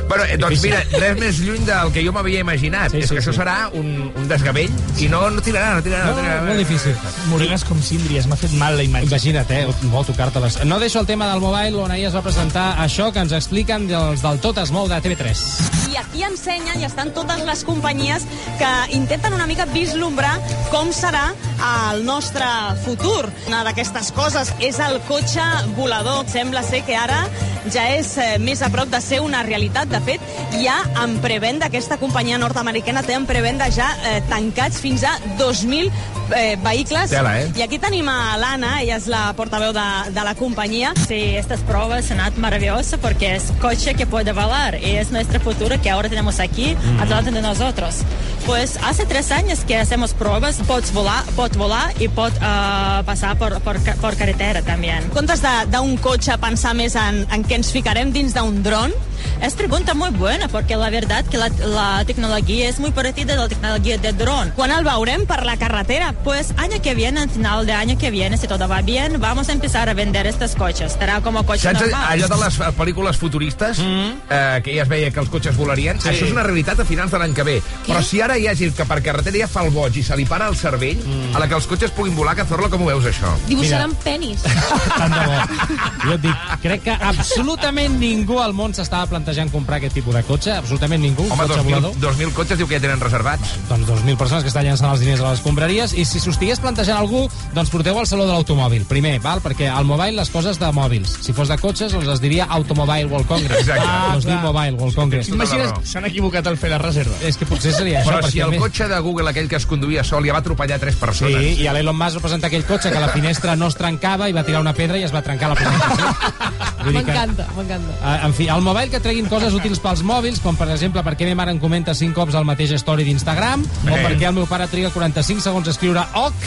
Bueno, eh, doncs mira, res més lluny del que jo m'havia imaginat. Sí, és sí, que això sí. serà un, un desgavell i no, no tirarà, no tirarà. No, No, tirarà. molt difícil. Morenes com síndries, m'ha fet mal la imatge. Imagina't, eh? Vol tocar-te-les. No deixo el tema del mobile, on ahir es va presentar això que ens expliquen dels del Tot es mou de TV3. I aquí ensenyen i estan totes les companyies que intenten una mica vislumbrar com serà el nostre futur. Una d'aquestes coses és el cotxe volador. Sembla ser que ara ja és eh, més a prop de ser una realitat. De fet, hi ha en prevenda, aquesta companyia nord-americana té en prevenda ja eh, tancats fins a 2.000 eh, vehicles. Tela, eh? I aquí tenim a l'Anna, ella és la portaveu de, de la companyia. Sí, estas pruebas han sido maravillosas porque es coche que puede volar y es nuestro futuro que ahora tenemos aquí Mm. delante de nosotros. Pues hace tres años que hacemos pruebas, pots volar, pot volar y pot pasar por, por, ca- por carretera también. En comptes de- d'un cotxe, pensar més en, en què ens ficarem dins d'un dron? Es pregunta muy buena porque la verdad que la, la tecnología es muy parecida a la tecnología de dron. Quan el veurem per la carretera? Pues año que viene, al final de año que viene, si todo va bien, vamos a empezar a vender estos coches. Estará como coche Saps normal. allò de les pel·lícules futuristes, eh, que ja es veia que els cotxes volarien? Sí. Això és una realitat a finals de l'any que ve. Però si ara hi ha gent que per carretera ja fa el boig i se li para el cervell, a la que els cotxes puguin volar, Cazorla, com ho veus, això? Dibuixaran penis. Tant de bo. Jo et dic, crec que absolutament ningú al món s'estava plantejant comprar aquest tipus de cotxe, absolutament ningú. Home, cotxe 2.000, volador. 2.000 cotxes diu que ja tenen reservats. Doncs 2.000 persones que estan llançant els diners a les escombraries i si s'ho estigués plantejant algú, doncs porteu al Saló de l'Automòbil. Primer, val? perquè al mobile les coses de mòbils. Si fos de cotxes, doncs es diria Automobile World Congress. Exacte. Ah, doncs diu. Mobile World Congress. Imagina't, S'han equivocat al fer la reserva. És que potser seria això. Però si el més- cotxe de Google, aquell que es conduïa sol, ja va atropellar tres Sí, persones. i a l'Elon Musk va presentar aquell cotxe que la finestra no es trencava i va tirar una pedra i es va trencar la que- M'encanta, m'encanta. Ah, En fi, al mobile que treguin coses útils pels mòbils, com per exemple per què ma mare em comenta 5 cops el mateix story d'Instagram, o per què el meu pare triga 45 segons a escriure OC,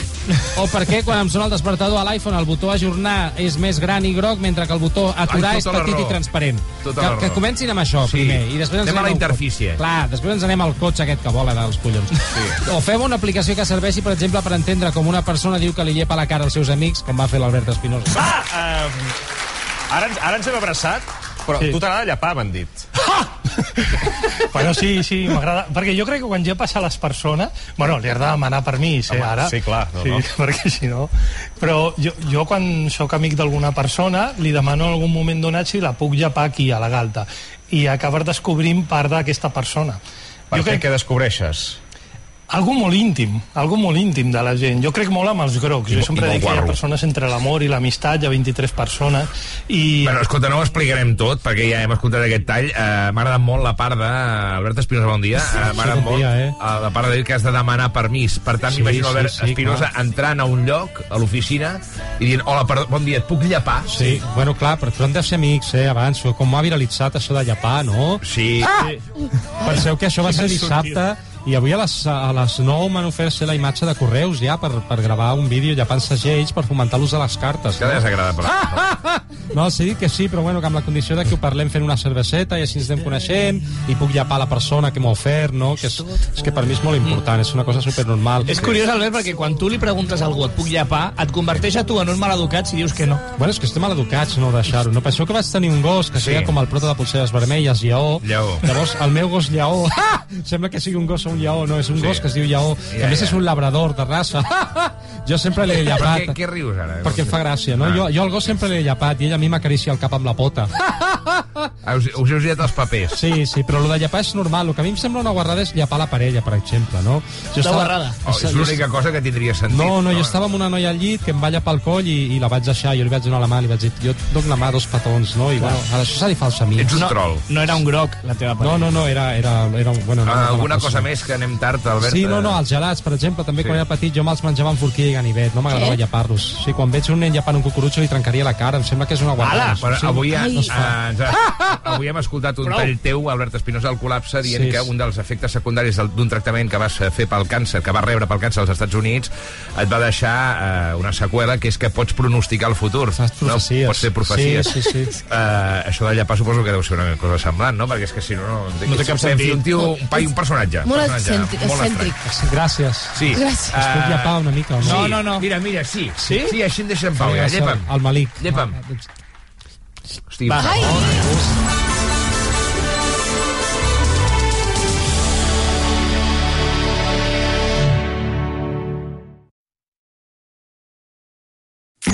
o per què quan em sona el despertador a l'iPhone el botó ajornar és més gran i groc, mentre que el botó aturar Ai, és tota petit i transparent. Tota que, que comencin amb això Sí. primer. I després ens Anem a la interfície. Clar, després ens anem al cotxe aquest que vola dels collons. Sí. O fem una aplicació que serveixi, per exemple, per entendre com una persona diu que li llepa la cara als seus amics, com va fer l'Albert Espinosa. Ah, um, ara, ara ens hem abraçat, però Sí. tu t'agrada llepar, m'han dit. Bueno, sí, sí, m'agrada. Perquè jo crec que quan ja passa les persones... Bueno, li has de demanar permís, eh, Home, ara. sí, clar, no, sí, no. perquè si no... Però jo, jo quan sóc amic d'alguna persona, li demano en algun moment donat si la puc llepar aquí, a la galta. I acabes descobrint part d'aquesta persona. Per jo què, crec què descobreixes? Algo molt íntim, algo molt íntim de la gent. Jo crec molt amb els grocs. Jo sempre dic que hi ha persones entre l'amor i l'amistat, hi ha 23 persones, i... Bueno, escolta, no ho explicarem tot, perquè ja hem escoltat aquest tall. Uh, M'ha agradat molt la part de... Albert Espinosa, bon dia. Uh, M'ha agradat bon molt dia, eh? uh, la part de dir que has de demanar permís. Per tant, Sí, m'imagino sí, Albert sí, Espinosa clar. entrant a un lloc, a l'oficina, i dient, hola, perdó, bon dia, et puc llepar? Sí, bueno, clar, però, però hem de ser amics, eh, abans. Com ha viralitzat això de llapar, no? Sí. Ah! Penseu que això va ser Sí, dissabte i avui a les, a les 9 m'han ofert ser la imatge de Correus ja per, per gravar un vídeo llapant segells per fomentar l'ús de les cartes. Que desagradable. No, sí, dic que sí, però bueno, que amb la condició de que ho parlem fent una cerveseta i així ens anem coneixent i puc llapar la persona que m'ha ofert, no? Que és, és que per mi és molt important, és una cosa supernormal. És curiós, Albert, perquè quan tu li preguntes a algú et puc llapar, et converteix a tu en un maleducat si dius que no. Bueno, és que estem maleducats no deixar-ho. No penseu que vaig tenir un gos que Sí. com el prota de polseres vermelles, lleó. Lleó. Llavors, el meu gos lleó... Sembla que sigui un gos un lleó, no, és un Sí. gos que es diu lleó. Ja, a més ja. és un labrador de raça. jo sempre l'he llapat. què, què rius ara? Perquè em fa gràcia, no? Ah. Jo, jo al gos sempre l'he llapat i ell a mi m'acaricia el cap amb la pota. Us, us heu girat els papers. Sí, sí, però el de llapar és normal. El que a mi em sembla una guarrada és llapar la parella, per exemple, no? Jo guarrada. Oh, és l'única cosa que tindria sentit. No, no, jo estava amb una noia al llit que em va llapar el coll i, i la vaig deixar. Jo li vaig donar la mà i li vaig dir, jo et dono la mà a dos petons, no? I bueno, a això se li fa als amics. Ets un No, troll. no era un groc, la teva No, parella. no, no, era... era, era bueno, no, Ah, no, alguna no, cosa més que anem tard, Albert? Sí, no, no, els gelats, per exemple, també Sí. quan era petit jo me'ls menjava amb forquilla i ganivet, no m'agradava llapar-los. Sí, quan veig un nen llapant un cucurutxo li trencaria la cara, em sembla que és una guarrada. Ala, però Sí, avui, ha, no fa. eh, ens ha, avui hem escoltat un Prou. tall teu, Albert Espinosa, al col·lapse, dient Sí. que un dels efectes secundaris d'un tractament que vas fer pel càncer, que vas rebre pel càncer als Estats Units, et va deixar eh, una seqüela, que és que pots pronosticar el futur. Fas profecies. No? Pots fer profecies. Sí, sí, sí. Eh, això de llapar suposo que deu ser una cosa semblant, no? Perquè és que si no... No, No té cap sentit. Un tio, un pai, un personatge. Molt un personatge excèntric- molt excèntric. Gràcies. Sí. Gràcies. Es puc llapar una mica no? Sí. No, no, no. Mira, mira, sí. Sí? Sí, així em deixa en pau. Sí, Ja, llepa'm. El Malik. Llepa'm. Hosti, Va. favor.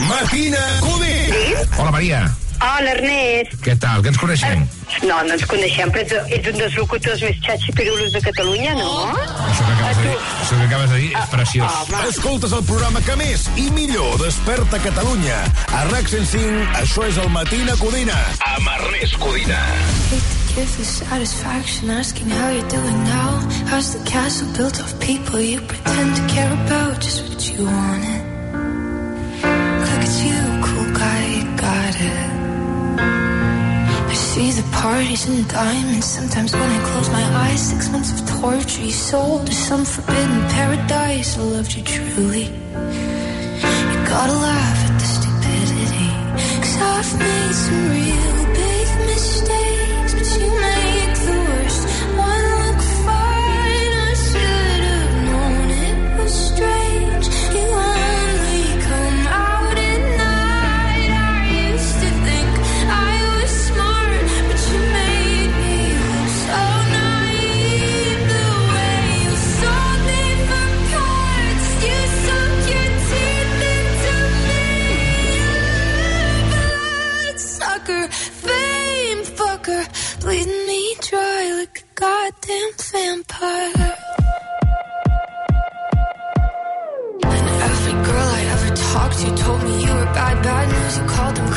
Matina Codit! Hola, Maria. Hola, Ernest. Què tal? Que ens coneixem? No, no ens coneixem, però ets, ets un dels locutors més xatxipirulos de Catalunya, no? Això que acabes de dir, això que acabes de dir és preciós. Home, Escoltes el programa que més i millor desperta Catalunya. A RAC 105, això és el Matina Codina. Amb Ernest Codina. Give you satisfaction asking how you're doing now. How's the castle built of people you pretend to care about? Just what you wanted. Look at you, cool guy, you got it. See the parties and diamonds. Sometimes when I close my eyes, six months of torture you sold to some forbidden paradise. I loved you truly. You gotta laugh at the stupidity. Cause I've made some real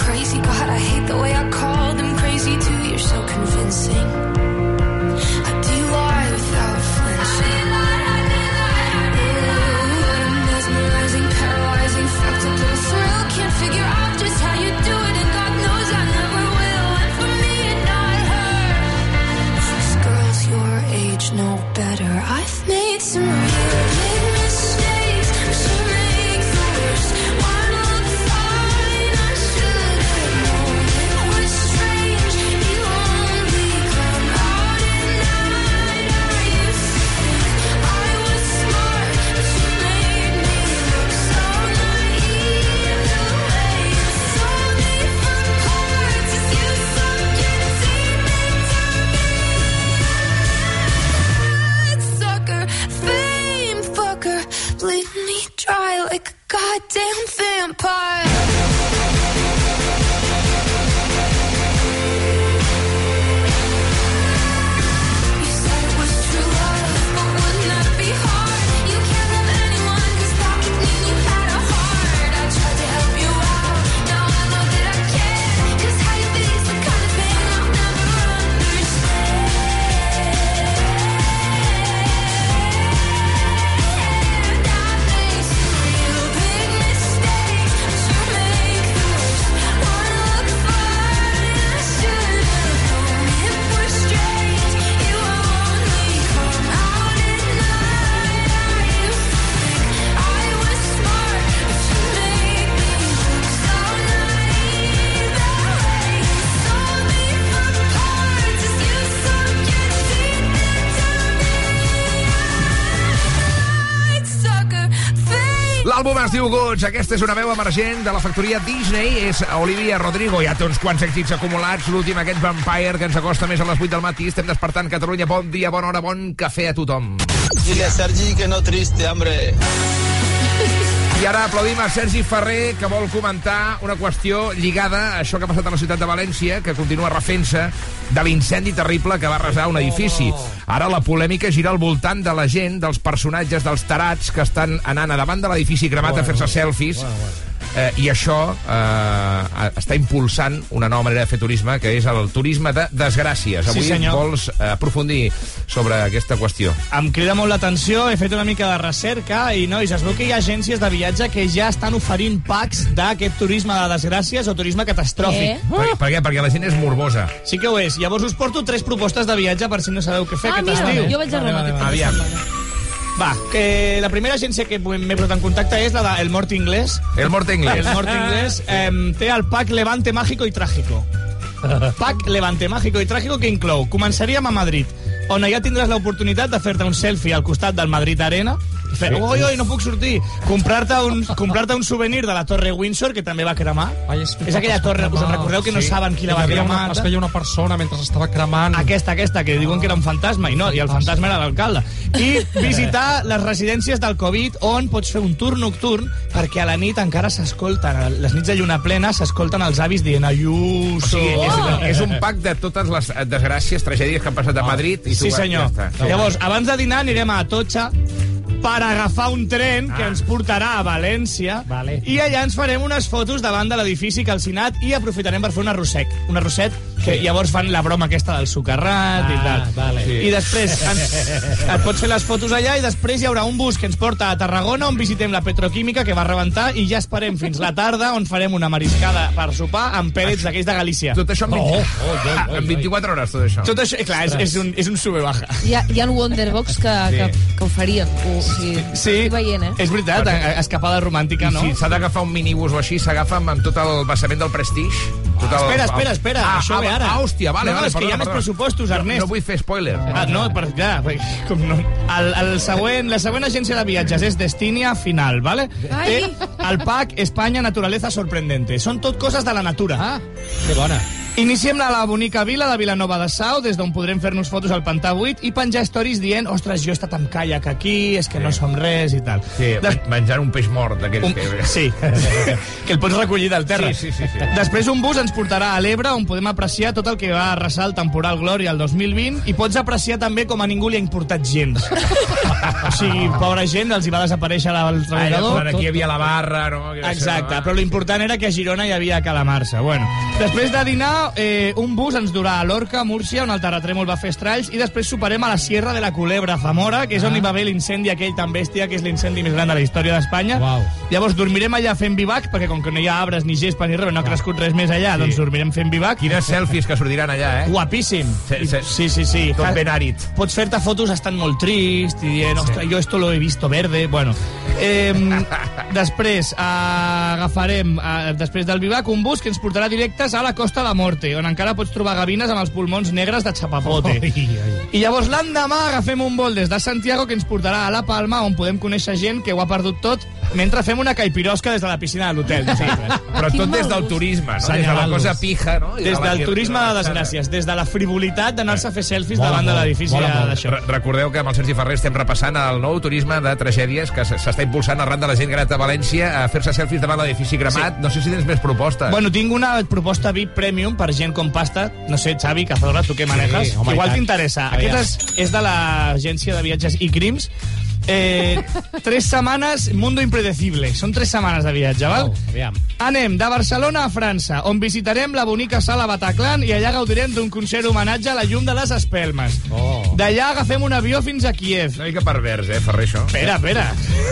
crazy. God, I hate the way I called them crazy too. You're so convincing. Leave me dry like a goddamn vampire. L'àlbum es diu Goods. Aquesta és una veu emergent de la factoria Disney. És Olivia Rodrigo. Ja té uns quants èxits acumulats. L'últim, aquest Vampire, que ens acosta més a les 8 del matí. Estem despertant Catalunya. Bon dia, bona hora, bon cafè a tothom. Dile a Sergi que no triste, hombre. I ara aplaudim a Sergi Ferrer, que vol comentar una qüestió lligada a això que ha passat a la ciutat de València, que continua refent-se de l'incendi terrible que va arrasar un edifici. Ara la polèmica gira al voltant de la gent, dels personatges, dels tarats que estan anant a davant de l'edifici cremat a fer-se selfies. Eh, I això eh, està impulsant una nova manera de fer turisme, que és el turisme de desgràcies. Sí, Avui senyor. vols eh, aprofundir sobre aquesta qüestió. Em crida molt l'atenció, he fet una mica de recerca i, nois, es veu que hi ha agències de viatge que ja estan oferint packs d'aquest turisme de desgràcies o turisme catastròfic. Eh? Per, per què? Perquè la gent és morbosa. Sí que ho és. Llavors us porto tres propostes de viatge per si no sabeu què fer Ah, aquest mira, estiu. jo vaig a Roma Aviam. setmana. Va, que la primera agència que m'he posat en contacte és la del Mort Inglés. El Mort Inglés. El Mort Inglés eh, té el pack Levante Mágico i Trágico. Pack Levante Mágico i Trágico que inclou, començaríem a Madrid, on allà tindràs l'oportunitat de fer-te un selfie al costat del Madrid Arena, fer, oi, oi, no puc sortir, comprar-te un, comprar un souvenir de la Torre Windsor, que també va cremar. Ai, és aquella torre, us en recordeu que no saben qui la va cremar? Una, es veia una persona mentre estava cremant. Aquesta, aquesta, que diuen que era un fantasma, i no, i el fantasma era l'alcalde. I visitar les residències del Covid, on pots fer un tour nocturn, perquè a la nit encara s'escolten, les nits de lluna plena, s'escolten els avis dient O Ayuso... sigui, és, és un pack de totes les desgràcies, tragèdies que han passat a Madrid. I tu Sí, senyor. Ja. Llavors, abans de dinar anirem a Atocha per agafar un tren que ens portarà a València Vale. i allà ens farem unes fotos davant de l'edifici calcinat i aprofitarem per fer un arrosset. Un arrosset que Sí. llavors fan la broma aquesta del socarrat i Ah, tal. vale. Sí. I després ens, et pots fer les fotos allà i després hi haurà un bus que ens porta a Tarragona on visitem la petroquímica que va rebentar i ja esperem fins la tarda on farem una mariscada per sopar amb pèlets d'aquells de Galícia. Tot això en, 20... ah, en 24 hores, tot això. Tot això, eh, clar, és, és, un, és un sube-baja. Hi ha, hi ha Wonderbox que, que, que ho farien. O, sigui, Sí, veient, eh? és veritat, a- escapada romàntica, I no? si s'ha d'agafar un minibús o així, s'agafa amb, amb tot el vessament del Prestige. Tot el, Espera, espera, espera, ah, això ah, ve ara. Ah, hòstia, vale, no, no, vale, és que hi ha més perdona. pressupostos, No, Ernest. No vull fer spoiler. Ah, no, per, clar, perquè, com no. El, el següent, la següent agència de viatges és Destinia Final, ¿vale? Ai. Té el pack Espanya Naturaleza Sorprendente. Són tot coses de la natura. Ah, que bona. Iniciem la, la bonica vila de Vilanova de Sau, des d'on podrem fer-nos fotos al Pantà 8 i penjar stories dient, ostres, jo he estat amb caiac aquí, és que no som res i tal. Sí, Des- menjant un peix mort d'aquells un, que... sí, que el pots recollir del terra. Sí, sí, sí, sí. Després un bus ens portarà a l'Ebre on podem apreciar tot el que va arrasar el temporal Glòria el 2020 i pots apreciar també com a ningú li ha importat gens. o sigui, pobra gent, els hi va desaparèixer el Ah, treballador. quan aquí hi havia la barra, no? Exacte, però l'important era que a Girona hi havia calamarsa. Bueno, després de dinar, eh, un bus ens durà a Lorca, Múrcia, on el terratrèmol va fer estralls, i després superem a la Sierra de la Culebra, Zamora, que és on hi va haver l'incendi aquell tan bèstia, que és l'incendi més gran de la història d'Espanya. Uau. Llavors dormirem allà fent bivac, perquè com que no hi ha arbres ni gespa ni res, no ha crescut res més allà, doncs dormirem fent bivac. Quines selfies que sortiran allà, eh? Guapíssim. Sí, sí. sí, sí. sí. Tot ben àrid. Pots fer-te fotos estant molt trist i dient, ostres, jo esto lo he visto verde. Bueno, eh, després eh, agafarem, eh, després del bivac, un bus que ens portarà directes a la Costa de Morte, on encara pots trobar gavines amb els pulmons negres de xapapote. Ai, ai. I llavors l'endemà agafem un vol des de Santiago que ens portarà a La Palma, on podem conèixer gent que ho ha perdut tot mentre fem una caipirosca des de la piscina de l'hotel. nosaltres. Però tot des del turisme, no? Des de la cosa pija, no? I Des de del turisme de desgràcies, des de la frivolitat d'anar-se a fer selfies Mola davant de molt, l'edifici mola molt. d'això. Re- Recordeu que amb el Sergi Ferrer estem repassant el nou turisme de tragèdies que s- s'està impulsant arran de la gent gran de València a fer-se selfies davant l'edifici cremat. Sí. No sé si tens més propostes. Bueno, tinc una proposta VIP Premium per gent com pasta. No sé, Xavi, Cazorla, tu què manejas? home, i Igual tant. t'interessa. Aviam. Aquesta és, és de l'agència de viatges i crims. Eh, tres setmanes, Mundo Impredecible. Són tres setmanes de viatge, val? Au, aviam. Anem de Barcelona a França, on visitarem la bonica sala Bataclan i allà gaudirem d'un concert homenatge a la llum de les espelmes. Oh. D'allà agafem un avió fins a Kiev. Una mica pervers, eh, Ferrer, això. Espera, espera.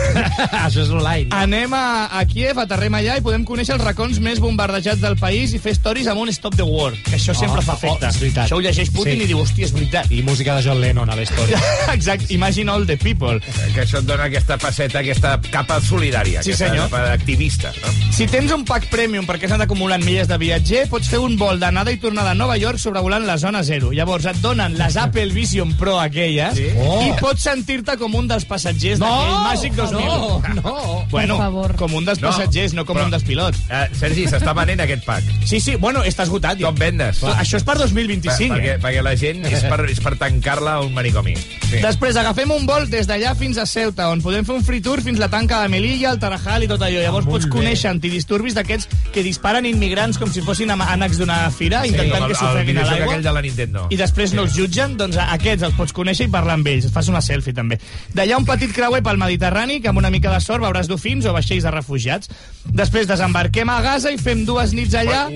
Això és online. Anem a, a Kiev, aterrem allà i podem conèixer els racons més bombardejats del país i fer stories amb un Stop the War, que això sempre fa efecte. oh. Això ho llegeix Putin Sí. i diu, hòstia, és veritat. I música de John Lennon a la història. Exacte, imagine all the people. Que això et dona aquesta faceta, aquesta capa solidària, Sí, aquesta senyor. capa activista. No? Si tens un pack premium perquè has anat acumulant milles de viatger, pots fer un vol d'anada i tornada a Nova York sobrevolant la zona zero. Llavors et donen les Apple Vision Pro aquelles Sí. i Oh. pots sentir-te com un dels passatgers d'aquell Màgic 2000. no, no. Bueno, Per favor. com un dels No, passatgers, no com però- un dels pilots. Uh, Sergi, s'està venent aquest pack. Sí, sí, bueno, està esgotat. Com vendes? Però Això és per 2025, perquè, eh? perquè la gent és per, és per tancar-la a un manicomi. Sí. Després agafem un vol des d'allà fins a Ceuta, on podem fer un free tour fins la tanca de Melilla, el Tarajal i tot allò. Llavors Ah, pots bé. conèixer antidisturbis d'aquests que disparen immigrants com si fossin ànecs d'una fira, Sí, intentant que el, el s'ofeguin a l'aigua. de la Nintendo. I després no els jutgen, doncs aquests els pots conèixer i parlar amb ells. Et fas una selfie, també. D'allà un petit creuer pel Mediterrani, que amb una mica de sort veuràs dofins o vaixells de refugiats. Després desembarquem a Gaza i fem dues nits allà,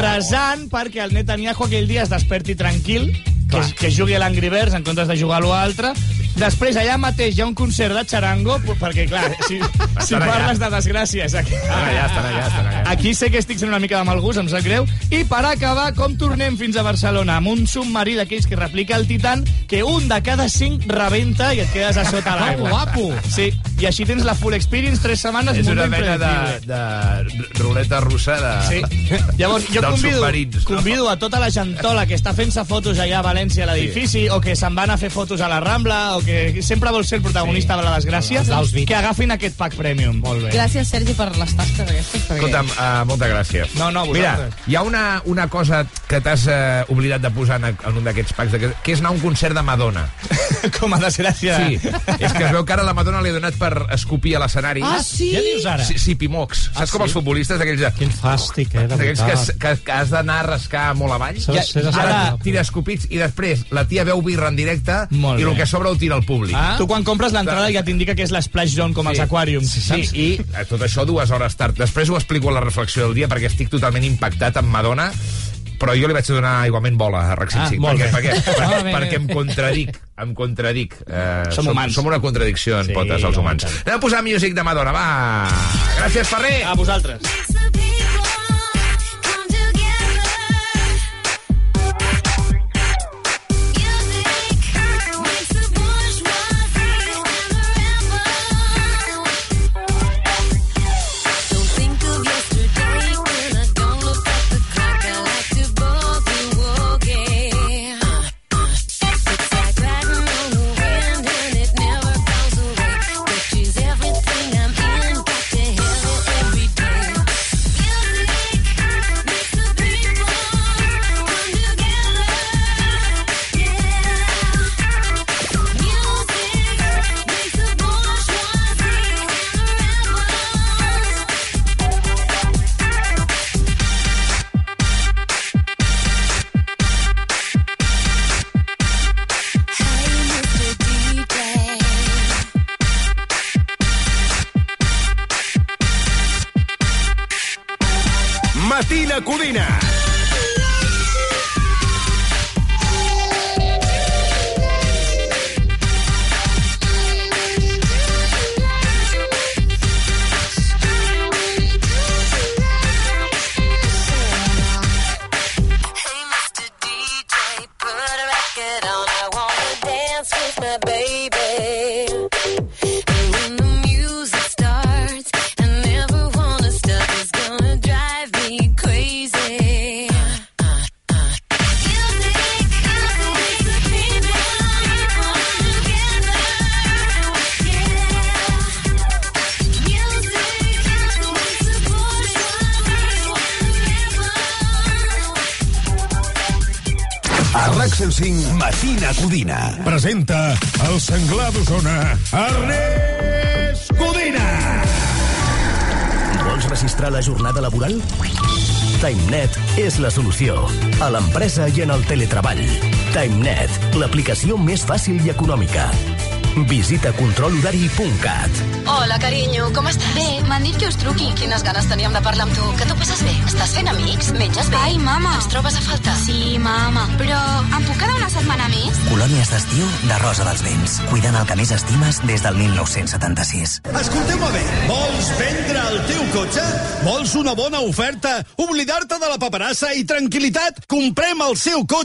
resant perquè el Netanyahu aquell dia es desperti tranquil, que, que jugui a l'Angry Birds en comptes de jugar a l'altre. Després, allà mateix hi ha un concert de xarango, perquè, clar, si, si parles de desgràcies... Aquí, Estan allà, estan allà, estan allà. Aquí sé que estic sent una mica de mal gust, em sap greu. I per acabar, com tornem fins a Barcelona? Amb un submarí d'aquells que replica el Titan, que un de cada cinc rebenta i et quedes a sota l'aigua. guapo! Sí, i així tens la full experience, tres setmanes, És una mena de, de ruleta russa de, Sí. Llavors, jo convido, no? convido a tota la gentola que està fent-se fotos allà a València a l'edifici, o que se'n van a fer fotos a la Rambla, o que sempre vol ser el protagonista de la desgràcia, que agafin aquest pack premium. Molt bé. Gràcies, Sergi, per les tasques aquestes. Perquè... Escolta'm, uh, moltes gràcies. No, no, Mira, vosaltres. hi ha una, una cosa que t'has uh, oblidat de posar en, en un d'aquests packs, de que, és anar a un concert de Madonna. Com a desgràcia. Sí, és que es veu que ara la Madonna li ha donat per escopir a l'escenari. Ah, sí? Què dius ara? Sí, sí Pimocs. Saps Ah, com sí? els futbolistes, aquells, de- Quin fàstic, eh, de aquells que, veritat. que, que has d'anar a rascar molt avall? Ser ara tira escopits i després la tia veu birra en directe Molt i el que sobra ho tira al públic. Ah? Tu quan compres l'entrada ja t'indica que és l'splash zone com els aquàriums, Sí, saps? i tot això dues hores tard. Després ho explico a la reflexió del dia perquè estic totalment impactat amb Madonna però jo li vaig donar igualment bola a Rack Ah, 105 molt perquè, bé. perquè, Ah, perquè, bé, perquè bé. em contradic em contradic eh, Som humans. som una contradicció en Sí, potes els humans anem a posar music de Madonna, va gràcies Ferrer A vosaltres. Matina 105, Matina Codina. Presenta el senglar d'Osona, Ernest Codina. Vols registrar la jornada laboral? TimeNet és la solució. A l'empresa i en el teletreball. TimeNet, l'aplicació més fàcil i econòmica. Visita controlhorari.cat. Hola, carinyo, com estàs? Bé, m'han dit que us truqui. Quines ganes teníem de parlar amb tu. Que tu passes bé? Estàs fent amics? Menges bé? Ai, mama. Ens trobes a faltar? Sí, mama. Però em puc quedar una setmana més? Colònies d'estiu de Rosa dels Vents. Cuidant el que més estimes des del 1976. Escolteu-me bé, vols vendre el teu cotxe? Vols una bona oferta? Oblidar-te de la paperassa i tranquil·litat? Comprem el seu cotxe